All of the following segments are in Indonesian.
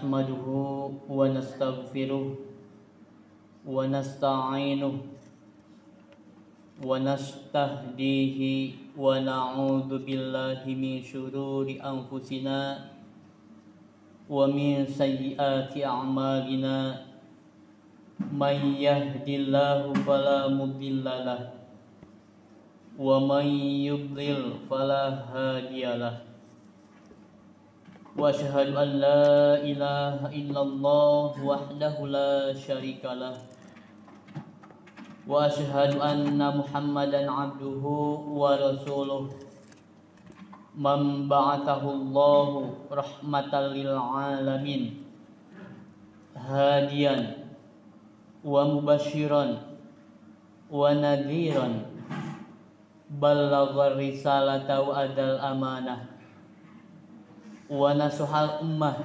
نحمده ونستغفره ونستعينه ونستهديه ونعوذ بالله من شرور أنفسنا ومن سيئات أعمالنا من يهد الله فلا مضل له ومن يضلل فلا هادي له واشهد ان لا اله الا الله وحده لا شريك له واشهد ان محمدا عبده ورسوله من بعثه الله رحمه للعالمين هاديا ومبشرا ونذيرا بلغ wa nasuhal ummah.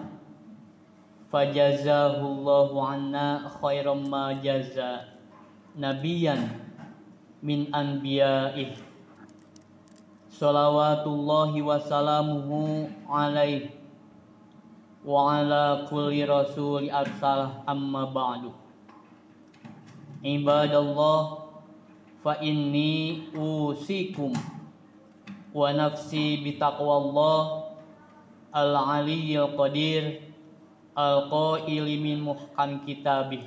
Fajazahullahu anna khairam ma jaza nabiyan min anbiya'ih. Salawatullahi wa salamuhu alaih wa ala kulli rasuli arsal amma ba'du. Ibadallah fa inni usikum wa nafsi bitaqwallah Al-Aliyyil Qadir Al-Qaili min muhkam kitabih.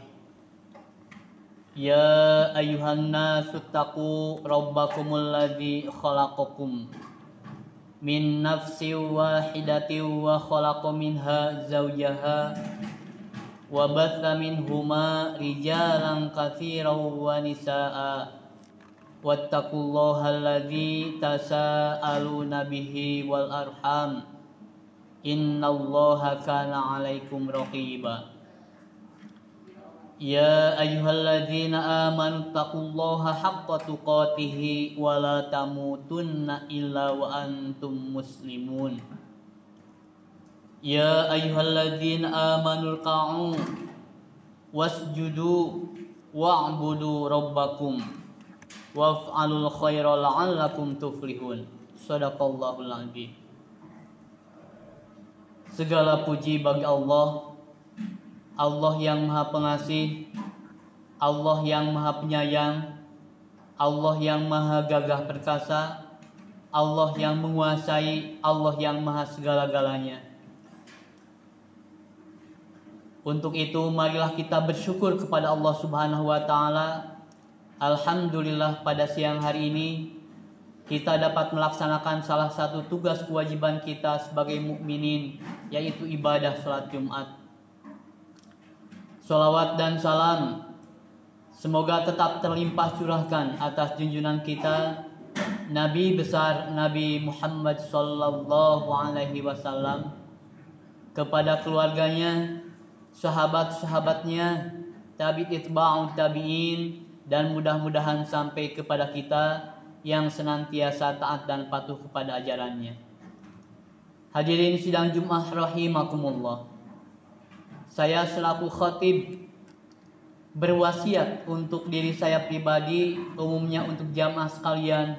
Ya ayuhan nasu taqu rabbakumul ladzi khalaqakum min nafsin wahidatin wa khalaqa minha zawjaha wa batha minhuma rijalan katsiran wa nisaa wattaqullaha alladzi tasaaluna bihi wal arham. إن الله كان عليكم رقيبا. يا أيها الذين آمنوا اتقوا الله حق تقاته ولا تموتن إلا وأنتم مسلمون. يا أيها الذين آمنوا اركعوا واسجدوا واعبدوا ربكم waf'alul khaira la'allakum tuflihun sadaqallahul azim segala puji bagi Allah. Allah yang maha pengasih. Allah yang maha penyayang. Allah yang maha gagah perkasa. Allah yang menguasai. Allah yang maha segala-galanya. Untuk itu marilah kita bersyukur kepada Allah Subhanahu wa taala. Alhamdulillah pada siang hari ini kita dapat melaksanakan salah satu tugas kewajiban kita sebagai mukminin yaitu ibadah salat Jumat. Salawat dan salam semoga tetap terlimpah curahkan atas junjungan kita Nabi besar Nabi Muhammad sallallahu alaihi wasallam kepada keluarganya, sahabat-sahabatnya, tabi itba'u tabi'in dan mudah-mudahan sampai kepada kita yang senantiasa taat dan patuh kepada ajarannya. Hadirin sidang Jumat rahimakumullah. Saya selaku khatib berwasiat untuk diri saya pribadi, umumnya untuk jamaah sekalian.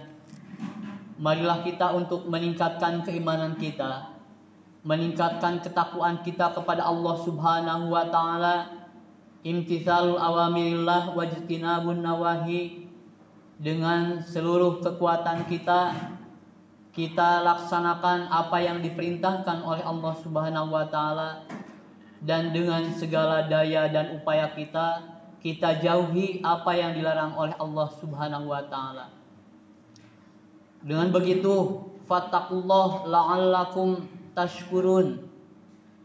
Marilah kita untuk meningkatkan keimanan kita, meningkatkan ketakwaan kita kepada Allah Subhanahu wa taala, imtithalul awamirillah wajtinabun nawahi dengan seluruh kekuatan kita kita laksanakan apa yang diperintahkan oleh Allah Subhanahu wa taala dan dengan segala daya dan upaya kita kita jauhi apa yang dilarang oleh Allah Subhanahu wa taala. Dengan begitu, fattaqullah la'allakum tashkurun.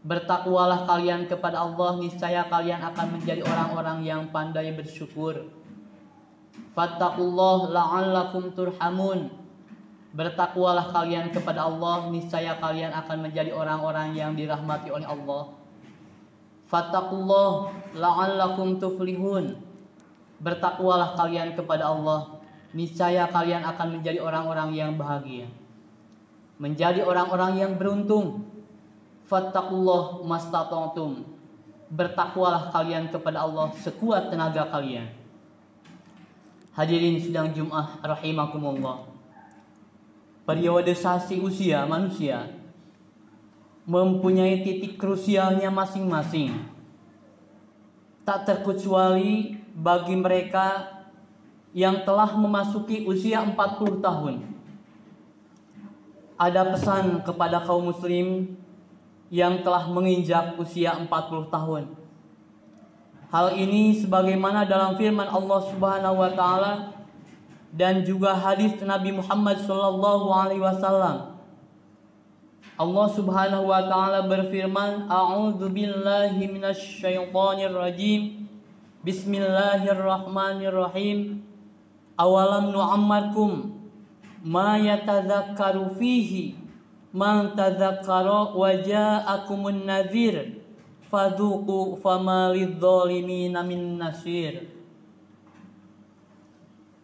Bertakwalah kalian kepada Allah, niscaya kalian akan menjadi orang-orang yang pandai bersyukur. Fattaqullah la'allakum turhamun. Bertakwalah kalian kepada Allah, niscaya kalian akan menjadi orang-orang yang dirahmati oleh Allah. Fattaqullah la'allakum tuflihun. Bertakwalah kalian kepada Allah, niscaya kalian akan menjadi orang-orang yang bahagia. Menjadi orang-orang yang beruntung. Fattaqullah mastata'tum. Bertakwalah kalian kepada Allah sekuat tenaga kalian. Hadirin sidang Jumat rahimakumullah. Periodisasi usia manusia mempunyai titik krusialnya masing-masing. Tak terkecuali bagi mereka yang telah memasuki usia 40 tahun. Ada pesan kepada kaum muslim yang telah menginjak usia 40 tahun. Hal ini sebagaimana dalam firman Allah Subhanahu wa taala dan juga hadis Nabi Muhammad sallallahu alaihi wasallam. Allah Subhanahu wa taala berfirman, "A'udzu billahi minasy syaithanir rajim. Bismillahirrahmanirrahim. Awalam nu'ammarkum ma yatadzakkaru fihi man tadzakkara wa ja'akumun nadhir fadhuqu lidzalimina min nasir."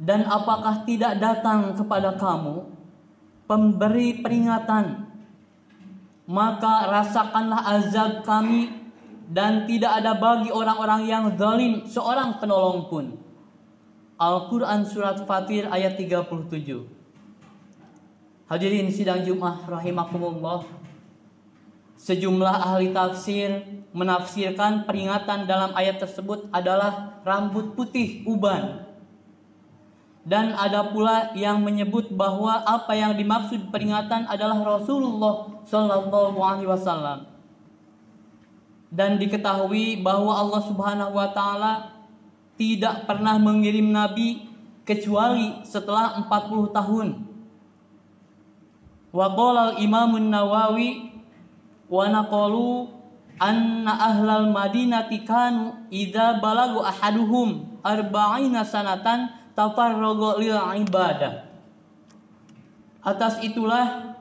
Dan apakah tidak datang kepada kamu pemberi peringatan maka rasakanlah azab kami dan tidak ada bagi orang-orang yang zalim seorang penolong pun. Al-Quran Surat Fatir ayat 37 Hadirin sidang Jum'ah rahimakumullah Sejumlah ahli tafsir menafsirkan peringatan dalam ayat tersebut adalah rambut putih uban dan ada pula yang menyebut bahwa apa yang dimaksud peringatan adalah Rasulullah Shallallahu Alaihi Wasallam. Dan diketahui bahwa Allah Subhanahu Wa Taala tidak pernah mengirim Nabi kecuali setelah 40 tahun. Wa qala al-Imam nawawi wa naqalu anna ahlal madinati kanu idza balagu ahaduhum arba'ina sanatan tafarrogo lil ibadah. Atas itulah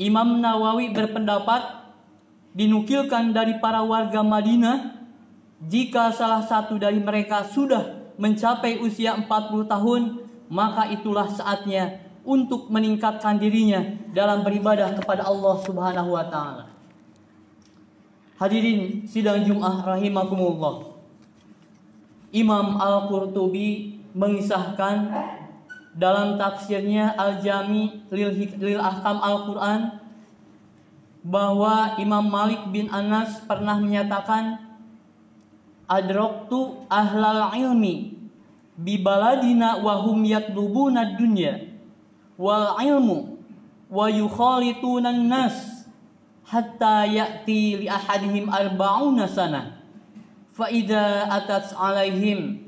Imam Nawawi berpendapat dinukilkan dari para warga Madinah jika salah satu dari mereka sudah mencapai usia 40 tahun maka itulah saatnya untuk meningkatkan dirinya dalam beribadah kepada Allah Subhanahu wa taala. Hadirin sidang Jumat rahimakumullah. Imam Al-Qurtubi mengisahkan dalam tafsirnya Al-Jami lil, lil Ahkam Al-Quran bahwa Imam Malik bin Anas pernah menyatakan adroktu ahlal ilmi bi baladina wa hum yatlubuna dunya wal ilmu wa yukhalituna nas hatta ya'ti li ahadihim arba'una sana fa idza atat alaihim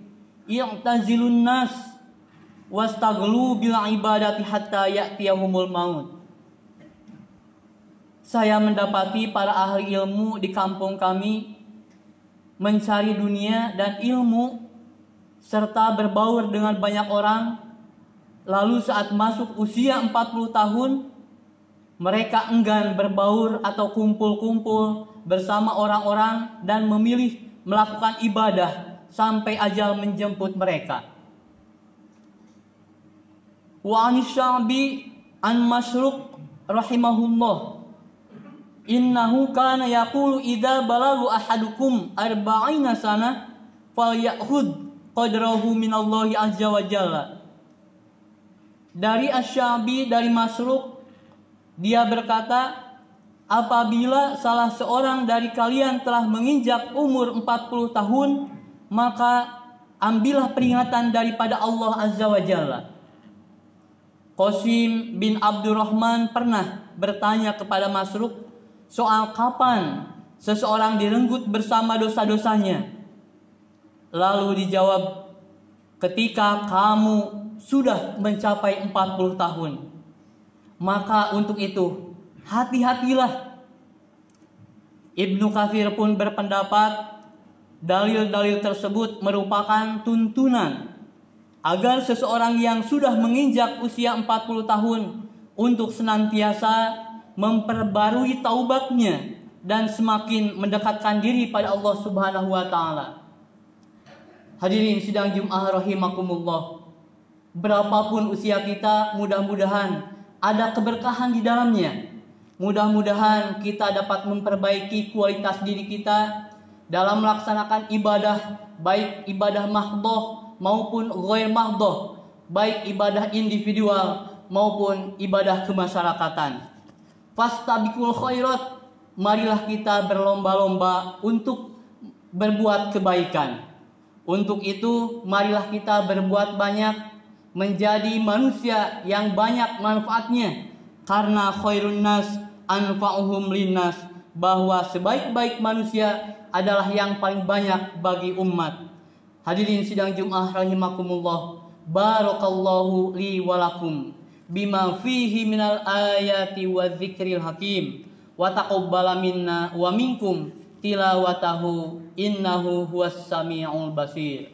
i'tazilun nas wastaglu bil ibadati hatta ya'tiyahumul maut. Saya mendapati para ahli ilmu di kampung kami mencari dunia dan ilmu serta berbaur dengan banyak orang lalu saat masuk usia 40 tahun mereka enggan berbaur atau kumpul-kumpul bersama orang-orang dan memilih melakukan ibadah sampai ajal menjemput mereka. Wa anisyabi an Masruq rahimahullah Innahu kana yaqulu idza balagu ahadukum arba'ina sana falyakhud qadrahu minallahi azza wa jalla. Dari Asyabi dari Masruq dia berkata apabila salah seorang dari kalian telah menginjak umur 40 tahun maka ambillah peringatan daripada Allah azza wa jalla. Qasim bin Abdurrahman pernah bertanya kepada Masruk soal kapan seseorang direnggut bersama dosa-dosanya. Lalu dijawab, ketika kamu sudah mencapai 40 tahun. Maka untuk itu, hati-hatilah. Ibnu Kathir pun berpendapat dalil-dalil tersebut merupakan tuntunan agar seseorang yang sudah menginjak usia 40 tahun untuk senantiasa memperbarui taubatnya dan semakin mendekatkan diri pada Allah Subhanahu wa taala. Hadirin sidang Jumat rahimakumullah. Berapapun usia kita, mudah-mudahan ada keberkahan di dalamnya. Mudah-mudahan kita dapat memperbaiki kualitas diri kita dalam melaksanakan ibadah, baik ibadah mahdoh maupun ghair mahdoh, baik ibadah individual maupun ibadah kemasyarakatan. Fastabikul khairat, marilah kita berlomba-lomba untuk berbuat kebaikan. Untuk itu, marilah kita berbuat banyak menjadi manusia yang banyak manfaatnya karena khairun nas anfa'uhum linnas bahwa sebaik-baik manusia adalah yang paling banyak bagi umat. Hadirin sidang Jumat rahimakumullah. Barakallahu li walakum bima fihi minal ayati wa dzikril hakim wa taqabbala minna wa minkum tilawatahu innahu huwas samiul basir.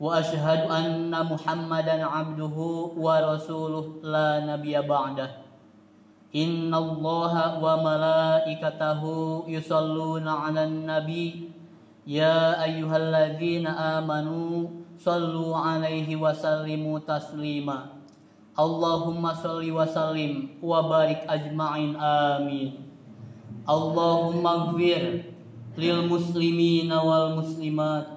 واشهد ان محمدا عبده ورسوله لا نبي بعده ان الله وملائكته يصلون على النبي يا ايها الذين امنوا صلوا عليه وسلموا تسليما اللهم صل وسلم وبارك اجمعين امين اللهم اغفر للمسلمين والمسلمات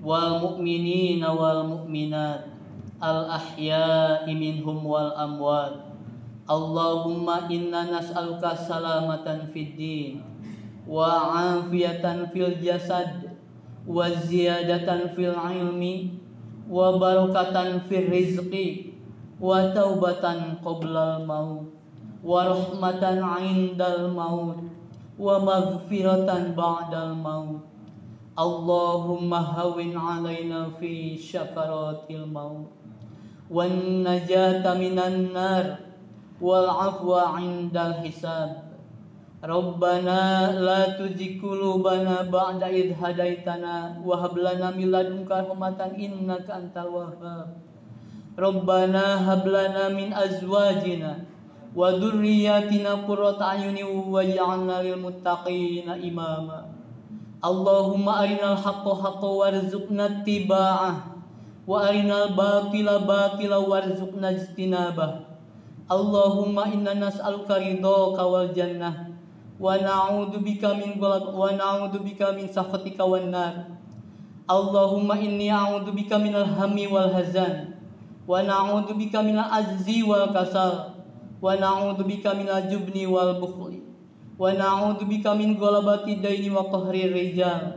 wal mu'minina wal mu'minat. Al ahya'i minhum wal amwat. Allahumma inna nas'aluka salamatan fid din. Wa afiyatan fil jasad. Wa ziyadatan fil ilmi. Wa barakatan fil rizqi. Wa taubatan qoblal maut. Wa rahmatan indal maut. Wa maghfiratan ba'dal maut اللهم هون علينا في شفرات الموت. والنجاة من النار. والعفو عند الحساب. ربنا لا تزغ قلوبنا بعد إذ هديتنا. وهب لنا من لدنك رحمة إنك أنت الوهاب. ربنا هب لنا من أزواجنا وذرياتنا قرة أعين واجعلنا للمتقين إماما. Allahumma arinal haqqa haqqa warzuqna tiba'ah wa arinal batila batila warzuqna ijtinabah. Allahumma inna nas'aluka ridhaka wal jannah. Wa na'udzu bika min ghalab wa na'udzu bika min sakhatika wan nar. Allahumma inni a'udzu bika minal hammi wal hazan. Wa na'udzu bika minal azzi wal kasal. Wa na'udzu bika minal jubni wal bukhli wa na'udzu bika min ghalabati daini wa qahri rijal.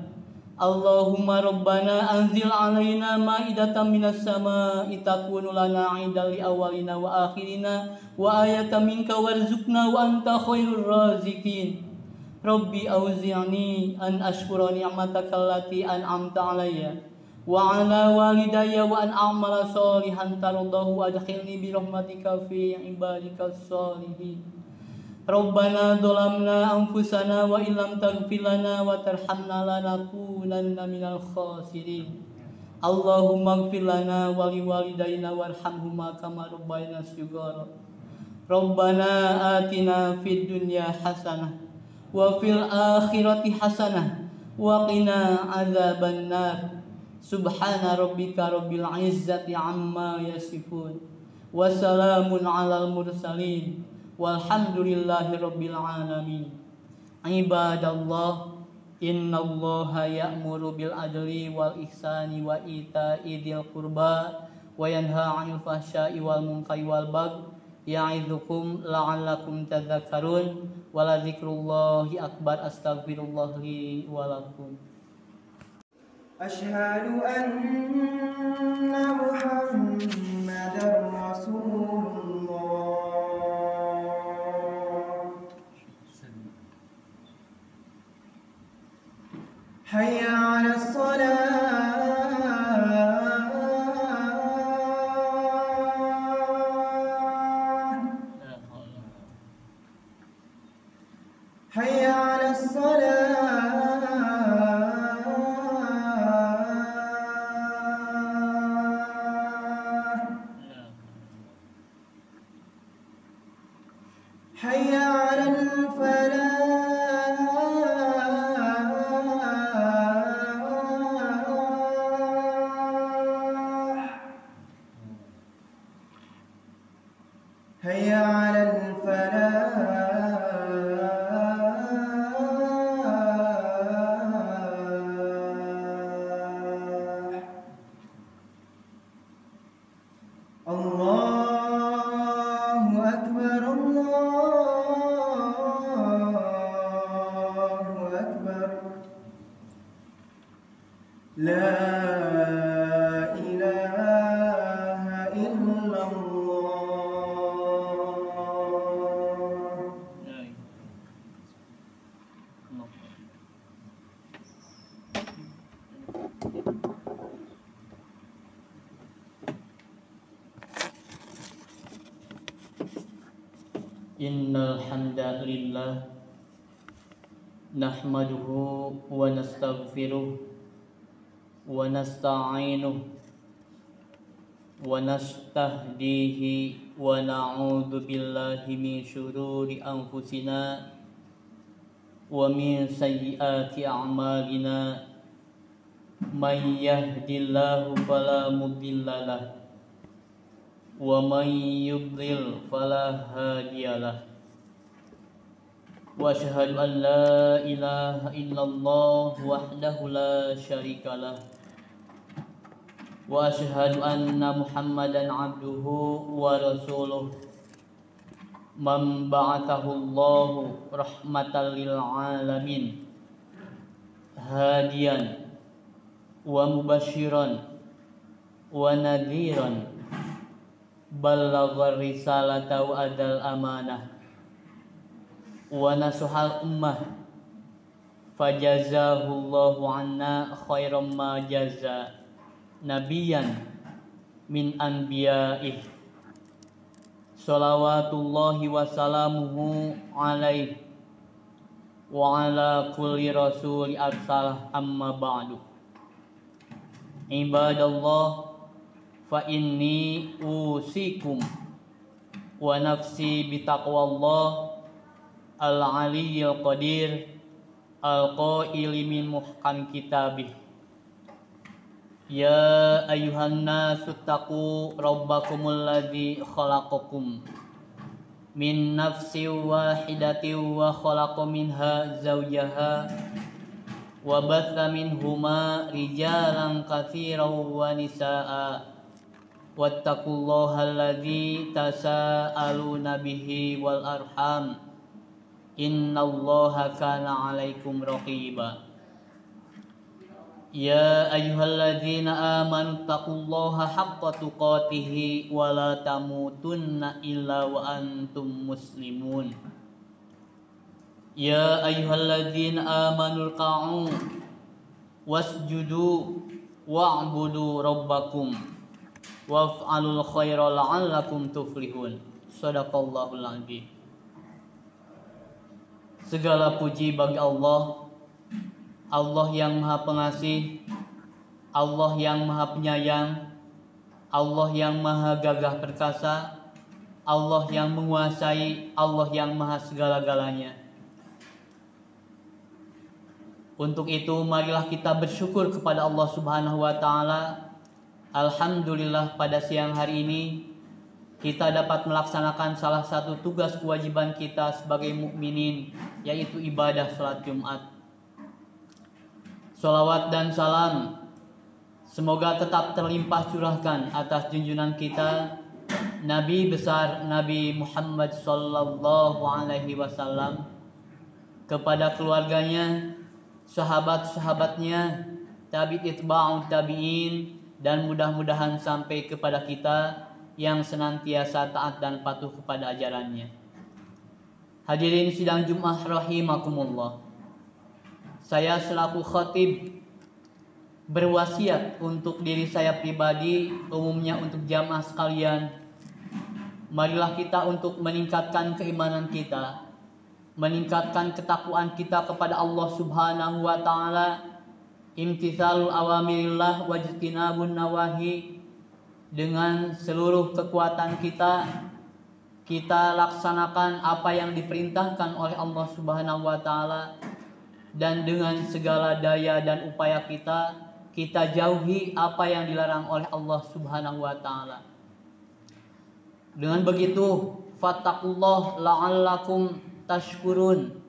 Allahumma rabbana anzil alaina ma'idatan minas sama'i takunu lana 'idal li awalina wa akhirina wa ayatan minka warzuqna wa anta khairur raziqin. Rabbi auzi'ni an ashkura ni'mataka allati an'amta 'alayya wa 'ala walidayya wa an a'mala sholihan tardahu adkhilni bi rahmatika fi ibadika sholihin ربنا ظلمنا أنفسنا وإن لم تغفر لنا وترحمنا لنكونن من الخاسرين اللهم اغفر لنا ولوالدينا وارحمهما كما ربينا صغارا ربنا آتنا في الدنيا حسنة وفي الآخرة حسنة وقنا عذاب النار سبحان ربك رب العزة عما يصفون وسلام على المرسلين والحمد لله رب العالمين عباد الله إن الله يأمر بالعدل والإحسان وإيتاء ذي القربى وينهى عن الفحشاء والمنكر والبغي يعظكم لعلكم تذكرون ولذكر الله أكبر أستغفر الله لي ولكم أشهد أن محمدا رسول Hi نحمده ونستغفره ونستعينه ونستهديه ونعوذ بالله من شرور أنفسنا ومن سيئات أعمالنا من يهد الله فلا مضل له ومن يضلل فلا هادي له واشهد ان لا اله الا الله وحده لا شريك له واشهد ان محمدا عبده ورسوله من بعثه الله رحمه للعالمين هاديا ومبشرا ونذيرا بلغ wa nasuhal ummah. Fajazahullahu anna khairam ma jaza nabiyan min anbiya'ih salawatullahi wa salamuhu alaih wa ala kulli rasuli arsal amma ba'du. Ibadallah fa inni usikum wa nafsi bitaqwallah Al-Aliyyil Qadir Al-Qaili min muhkam kitabih. Ya ayuhan nasu taqu rabbakumul ladzi khalaqakum min nafsin wahidatin wa khalaqa minha zawjaha wa batha minhuma rijalan katsiran wa nisaa wattaqullaha alladzi tasaaluna bihi wal arham. إن الله كان عليكم رقيبا. يا أيها الذين آمنوا اتقوا الله حق تقاته ولا تموتن إلا وأنتم مسلمون. يا أيها الذين آمنوا اركعوا واسجدوا واعبدوا ربكم وافعلوا الخير لعلكم تفلحون. صدق الله العظيم. Segala puji bagi Allah. Allah yang maha pengasih. Allah yang maha penyayang. Allah yang maha gagah perkasa. Allah yang menguasai. Allah yang maha segala-galanya. Untuk itu marilah kita bersyukur kepada Allah Subhanahu wa taala. Alhamdulillah pada siang hari ini kita dapat melaksanakan salah satu tugas kewajiban kita sebagai mukminin yaitu ibadah salat Jumat. Salawat dan salam semoga tetap terlimpah curahkan atas junjungan kita Nabi besar Nabi Muhammad sallallahu alaihi wasallam kepada keluarganya, sahabat-sahabatnya, tabi'in itba'ut tabi'in dan mudah-mudahan sampai kepada kita yang senantiasa taat dan patuh kepada ajarannya. Hadirin sidang Jumat rahimakumullah. Saya selaku khatib berwasiat untuk diri saya pribadi, umumnya untuk jamaah sekalian. Marilah kita untuk meningkatkan keimanan kita, meningkatkan ketakwaan kita kepada Allah Subhanahu wa taala, imtithalul awamirillah wajtinabun nawahi dengan seluruh kekuatan kita kita laksanakan apa yang diperintahkan oleh Allah Subhanahu wa taala dan dengan segala daya dan upaya kita kita jauhi apa yang dilarang oleh Allah Subhanahu wa taala. Dengan begitu, fattaqullah la'allakum tashkurun.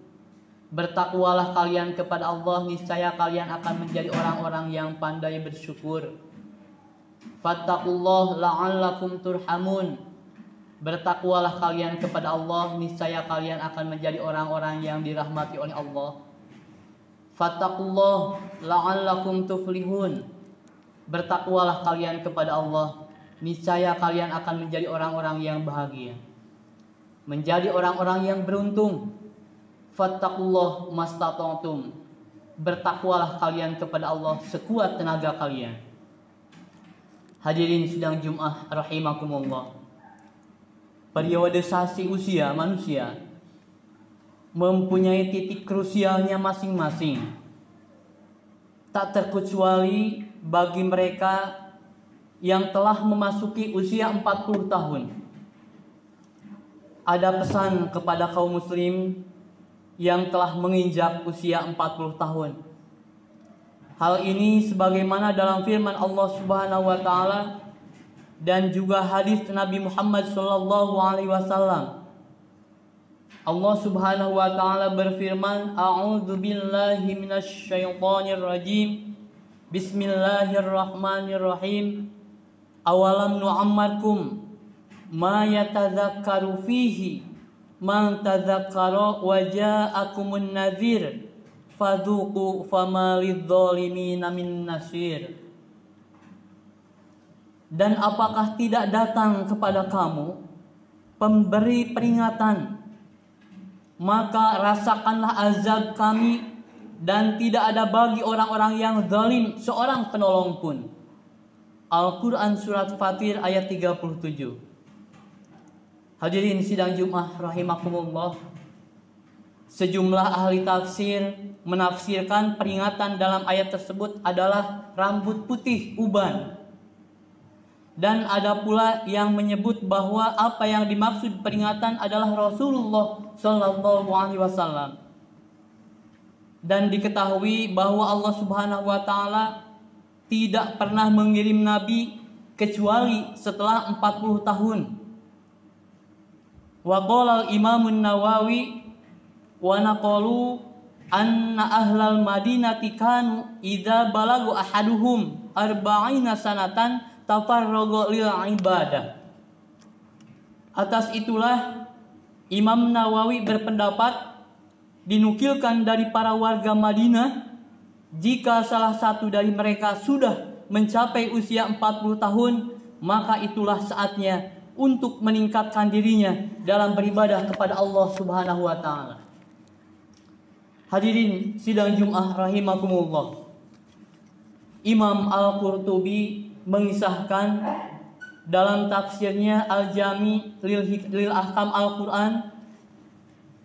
Bertakwalah kalian kepada Allah, niscaya kalian akan menjadi orang-orang yang pandai bersyukur. Fattaqullah la'allakum turhamun. Bertakwalah kalian kepada Allah, niscaya kalian akan menjadi orang-orang yang dirahmati oleh Allah. Fattaqullah la'allakum tuflihun. Bertakwalah kalian kepada Allah, niscaya kalian akan menjadi orang-orang yang bahagia. Menjadi orang-orang yang beruntung. Fattaqullah mastata'tum. Bertakwalah kalian kepada Allah sekuat tenaga kalian. Hadirin sidang Jum'ah rahimakumullah. Periodisasi usia manusia mempunyai titik krusialnya masing-masing. Tak terkecuali bagi mereka yang telah memasuki usia 40 tahun. Ada pesan kepada kaum muslim yang telah menginjak usia 40 tahun Hal ini sebagaimana dalam firman Allah Subhanahu wa taala dan juga hadis Nabi Muhammad sallallahu alaihi wasallam. Allah Subhanahu wa taala berfirman, "A'udzu billahi minasy syaithanir rajim. Bismillahirrahmanirrahim. Awalam nu'ammarkum ma yatadzakkaru fihi man tadzakkara wa ja'akumun nadhir." fadhuqu fama lidzalimina min nasir dan apakah tidak datang kepada kamu pemberi peringatan? Maka rasakanlah azab kami dan tidak ada bagi orang-orang yang zalim seorang penolong pun. Al-Quran Surat Fatir ayat 37 Hadirin sidang Jum'ah rahimakumullah. Sejumlah ahli tafsir menafsirkan peringatan dalam ayat tersebut adalah rambut putih uban. Dan ada pula yang menyebut bahwa apa yang dimaksud peringatan adalah Rasulullah Shallallahu Alaihi Wasallam. Dan diketahui bahwa Allah Subhanahu Wa Taala tidak pernah mengirim Nabi kecuali setelah 40 tahun. Wa qala al-Imam nawawi wa naqalu anna ahlal madinati kanu idza balagu ahaduhum arba'ina sanatan tafarraga lil ibadah. Atas itulah Imam Nawawi berpendapat dinukilkan dari para warga Madinah jika salah satu dari mereka sudah mencapai usia 40 tahun, maka itulah saatnya untuk meningkatkan dirinya dalam beribadah kepada Allah Subhanahu wa taala. Hadirin sidang Jumat rahimakumullah. Imam Al-Qurtubi mengisahkan dalam tafsirnya Al-Jami lil, lil Ahkam Al-Quran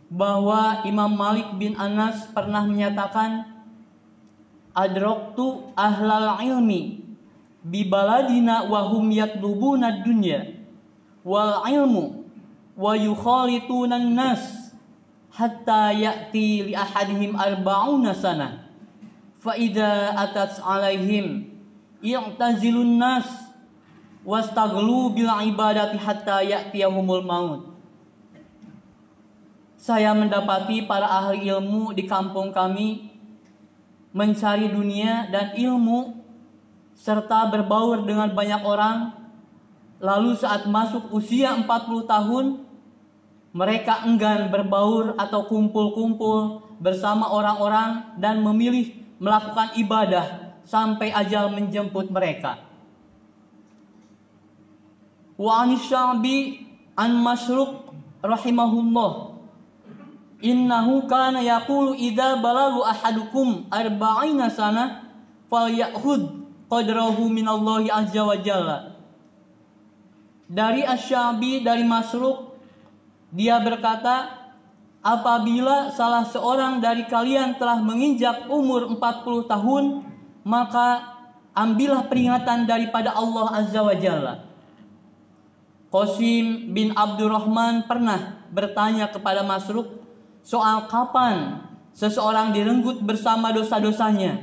bahwa Imam Malik bin Anas pernah menyatakan adroktu ahlal ilmi bi baladina wa hum yatlubuna dunya wal ilmu wa yukhalituna nas hatta ya'ti li ahadihim arba'una sana. Fa idza atat alaihim i'tazilun nas wastaglu bil ibadati hatta ya'tiyahumul maut. Saya mendapati para ahli ilmu di kampung kami mencari dunia dan ilmu serta berbaur dengan banyak orang. Lalu saat masuk usia 40 tahun mereka enggan berbaur atau kumpul-kumpul bersama orang-orang dan memilih melakukan ibadah sampai ajal menjemput mereka. Wa anisyabi an masyruk rahimahullah Innahu kana yaqulu idza balagu ahadukum arba'ina sana falyakhud qadrahu minallahi azza wa jalla. Dari Asyabi dari Masruk dia berkata apabila salah seorang dari kalian telah menginjak umur 40 tahun maka ambillah peringatan daripada Allah azza wa jalla. Qasim bin Abdurrahman pernah bertanya kepada Masruk soal kapan seseorang direnggut bersama dosa-dosanya.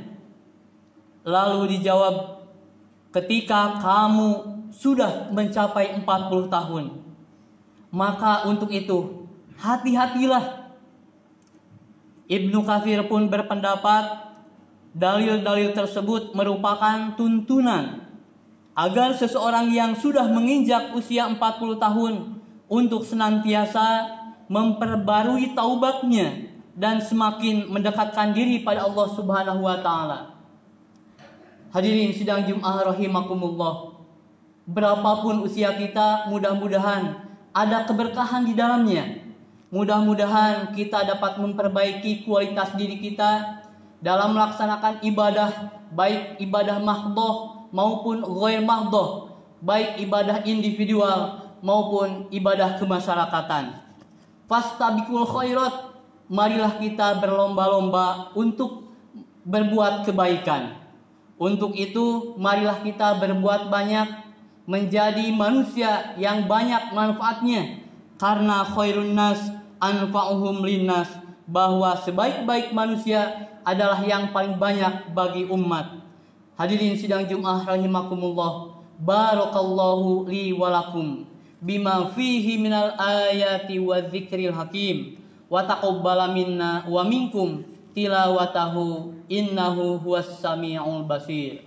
Lalu dijawab, ketika kamu sudah mencapai 40 tahun. Maka untuk itu, hati-hatilah. Ibnu Katsir pun berpendapat dalil-dalil tersebut merupakan tuntunan agar seseorang yang sudah menginjak usia 40 tahun untuk senantiasa memperbarui taubatnya dan semakin mendekatkan diri pada Allah Subhanahu wa taala. Hadirin sidang Jumat rahimakumullah. Berapapun usia kita, mudah-mudahan ada keberkahan di dalamnya. Mudah-mudahan kita dapat memperbaiki kualitas diri kita dalam melaksanakan ibadah, baik ibadah mahdoh maupun ghair mahdoh, baik ibadah individual maupun ibadah kemasyarakatan. Fastabikul khairat marilah kita berlomba-lomba untuk berbuat kebaikan. Untuk itu marilah kita berbuat banyak menjadi manusia yang banyak manfaatnya. Karena khairun nas anfa'uhum linnas bahwa sebaik-baik manusia adalah yang paling banyak bagi umat. Hadirin sidang Jumat rahimakumullah barakallahu li walakum bima fihi minal ayati wa dzikril hakim. Wa taqabbala minna wa minkum tilawatahu innahu huwas samiul basir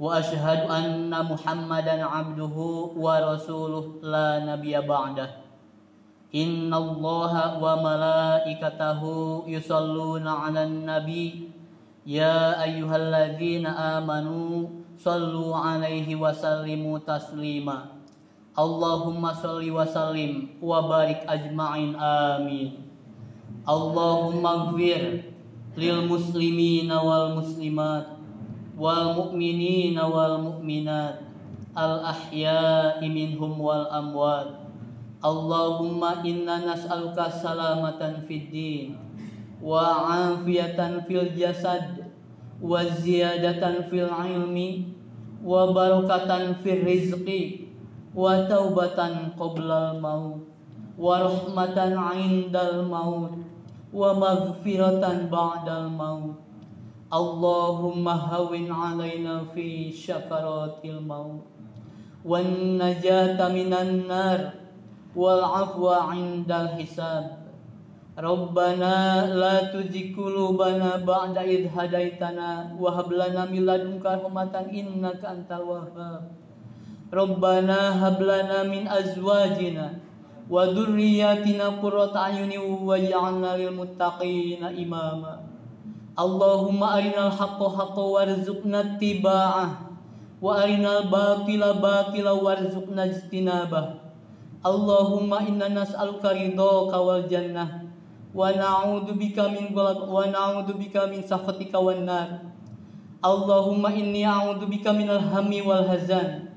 وأشهد أن محمدا عبده ورسوله لا نبي بعده Inna Allah wa malaikatahu yusalluna ala nabi Ya ayyuhalladzina amanu Sallu alaihi wa sallimu taslima Allahumma salli wa sallim Wa barik ajma'in amin Allahumma gfir Lil muslimina wal mu'minina wal mu'minat. Al ahya'i minhum wal amwat. Allahumma inna nas'aluka salamatan fid din. Wa afiyatan fil jasad. Wa ziyadatan fil ilmi. Wa barakatan fil rizqi. Wa taubatan qoblal maut. Wa rahmatan indal maut. Wa maghfiratan ba'dal maut Allahumma hawin alaina fi syakaratil maut wan najata minan nar wal afwa indal hisab Rabbana la tuzigh qulubana ba'da idh hadaitana wa hab lana min ladunka rahmatan innaka antal wahhab Rabbana hab lana min azwajina wa dhurriyyatina qurrata Allahumma arinal haqqo haqqo warzuqna ittiba'ah wa arinal batila batila warzuqna ijtinabah Allahumma inna nas'aluka ridhaka wal jannah wa na'udzu bika min ghalab wa na'udzu bika min wan nar. Allahumma inni a'udzu bika minal hammi wal hazan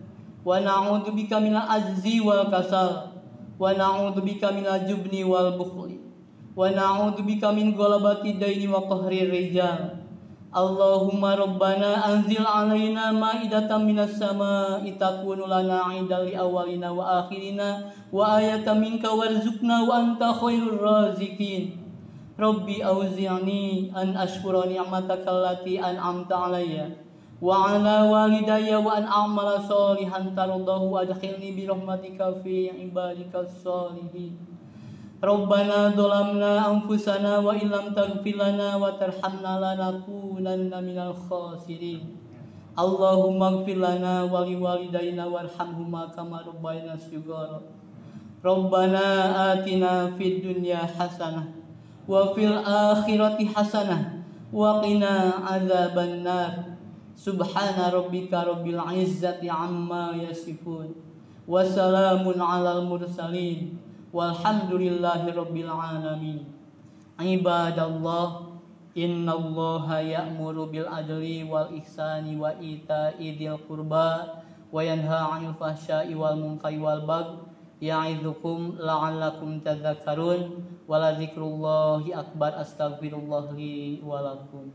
wa na'udzu bika minal azzi wal kasal wa na'udzu bika minal jubni wal bukhli wa na'udzu bika min ghalabati daini wa qahri rijal. Allahumma rabbana anzil alaina ma'idatan minas sama'i takunu lana 'idan li awwalina wa akhirina wa ayatan minka warzuqna wa anta khairur raziqin. Rabbi auzi'ni an ashkura ni'mataka allati an'amta 'alayya wa 'ala walidayya wa an a'mala salihan tardahu adkhilni bi rahmatika fi ibadikas salihin Rabbana dolamna anfusana wa illam taghfir lana wa tarhamna lanakunanna minal khasirin. Allahumma ighfir lana wa liwalidayna warhamhuma kama rabbayana shighara. Rabbana atina fid dunya hasanah wa fil akhirati hasanah wa qina adzaban nar. Subhana rabbika rabbil izzati amma Walhamdulillahi rabbil alamin. Ibadallah innallaha ya'muru bil adli wal ihsani wa ita'i dzil qurba wa yanha 'anil fahsya'i wal munkari wal baghi ya'idzukum la'allakum tadhakkarun wa akbar. Astaghfirullah li wa lakum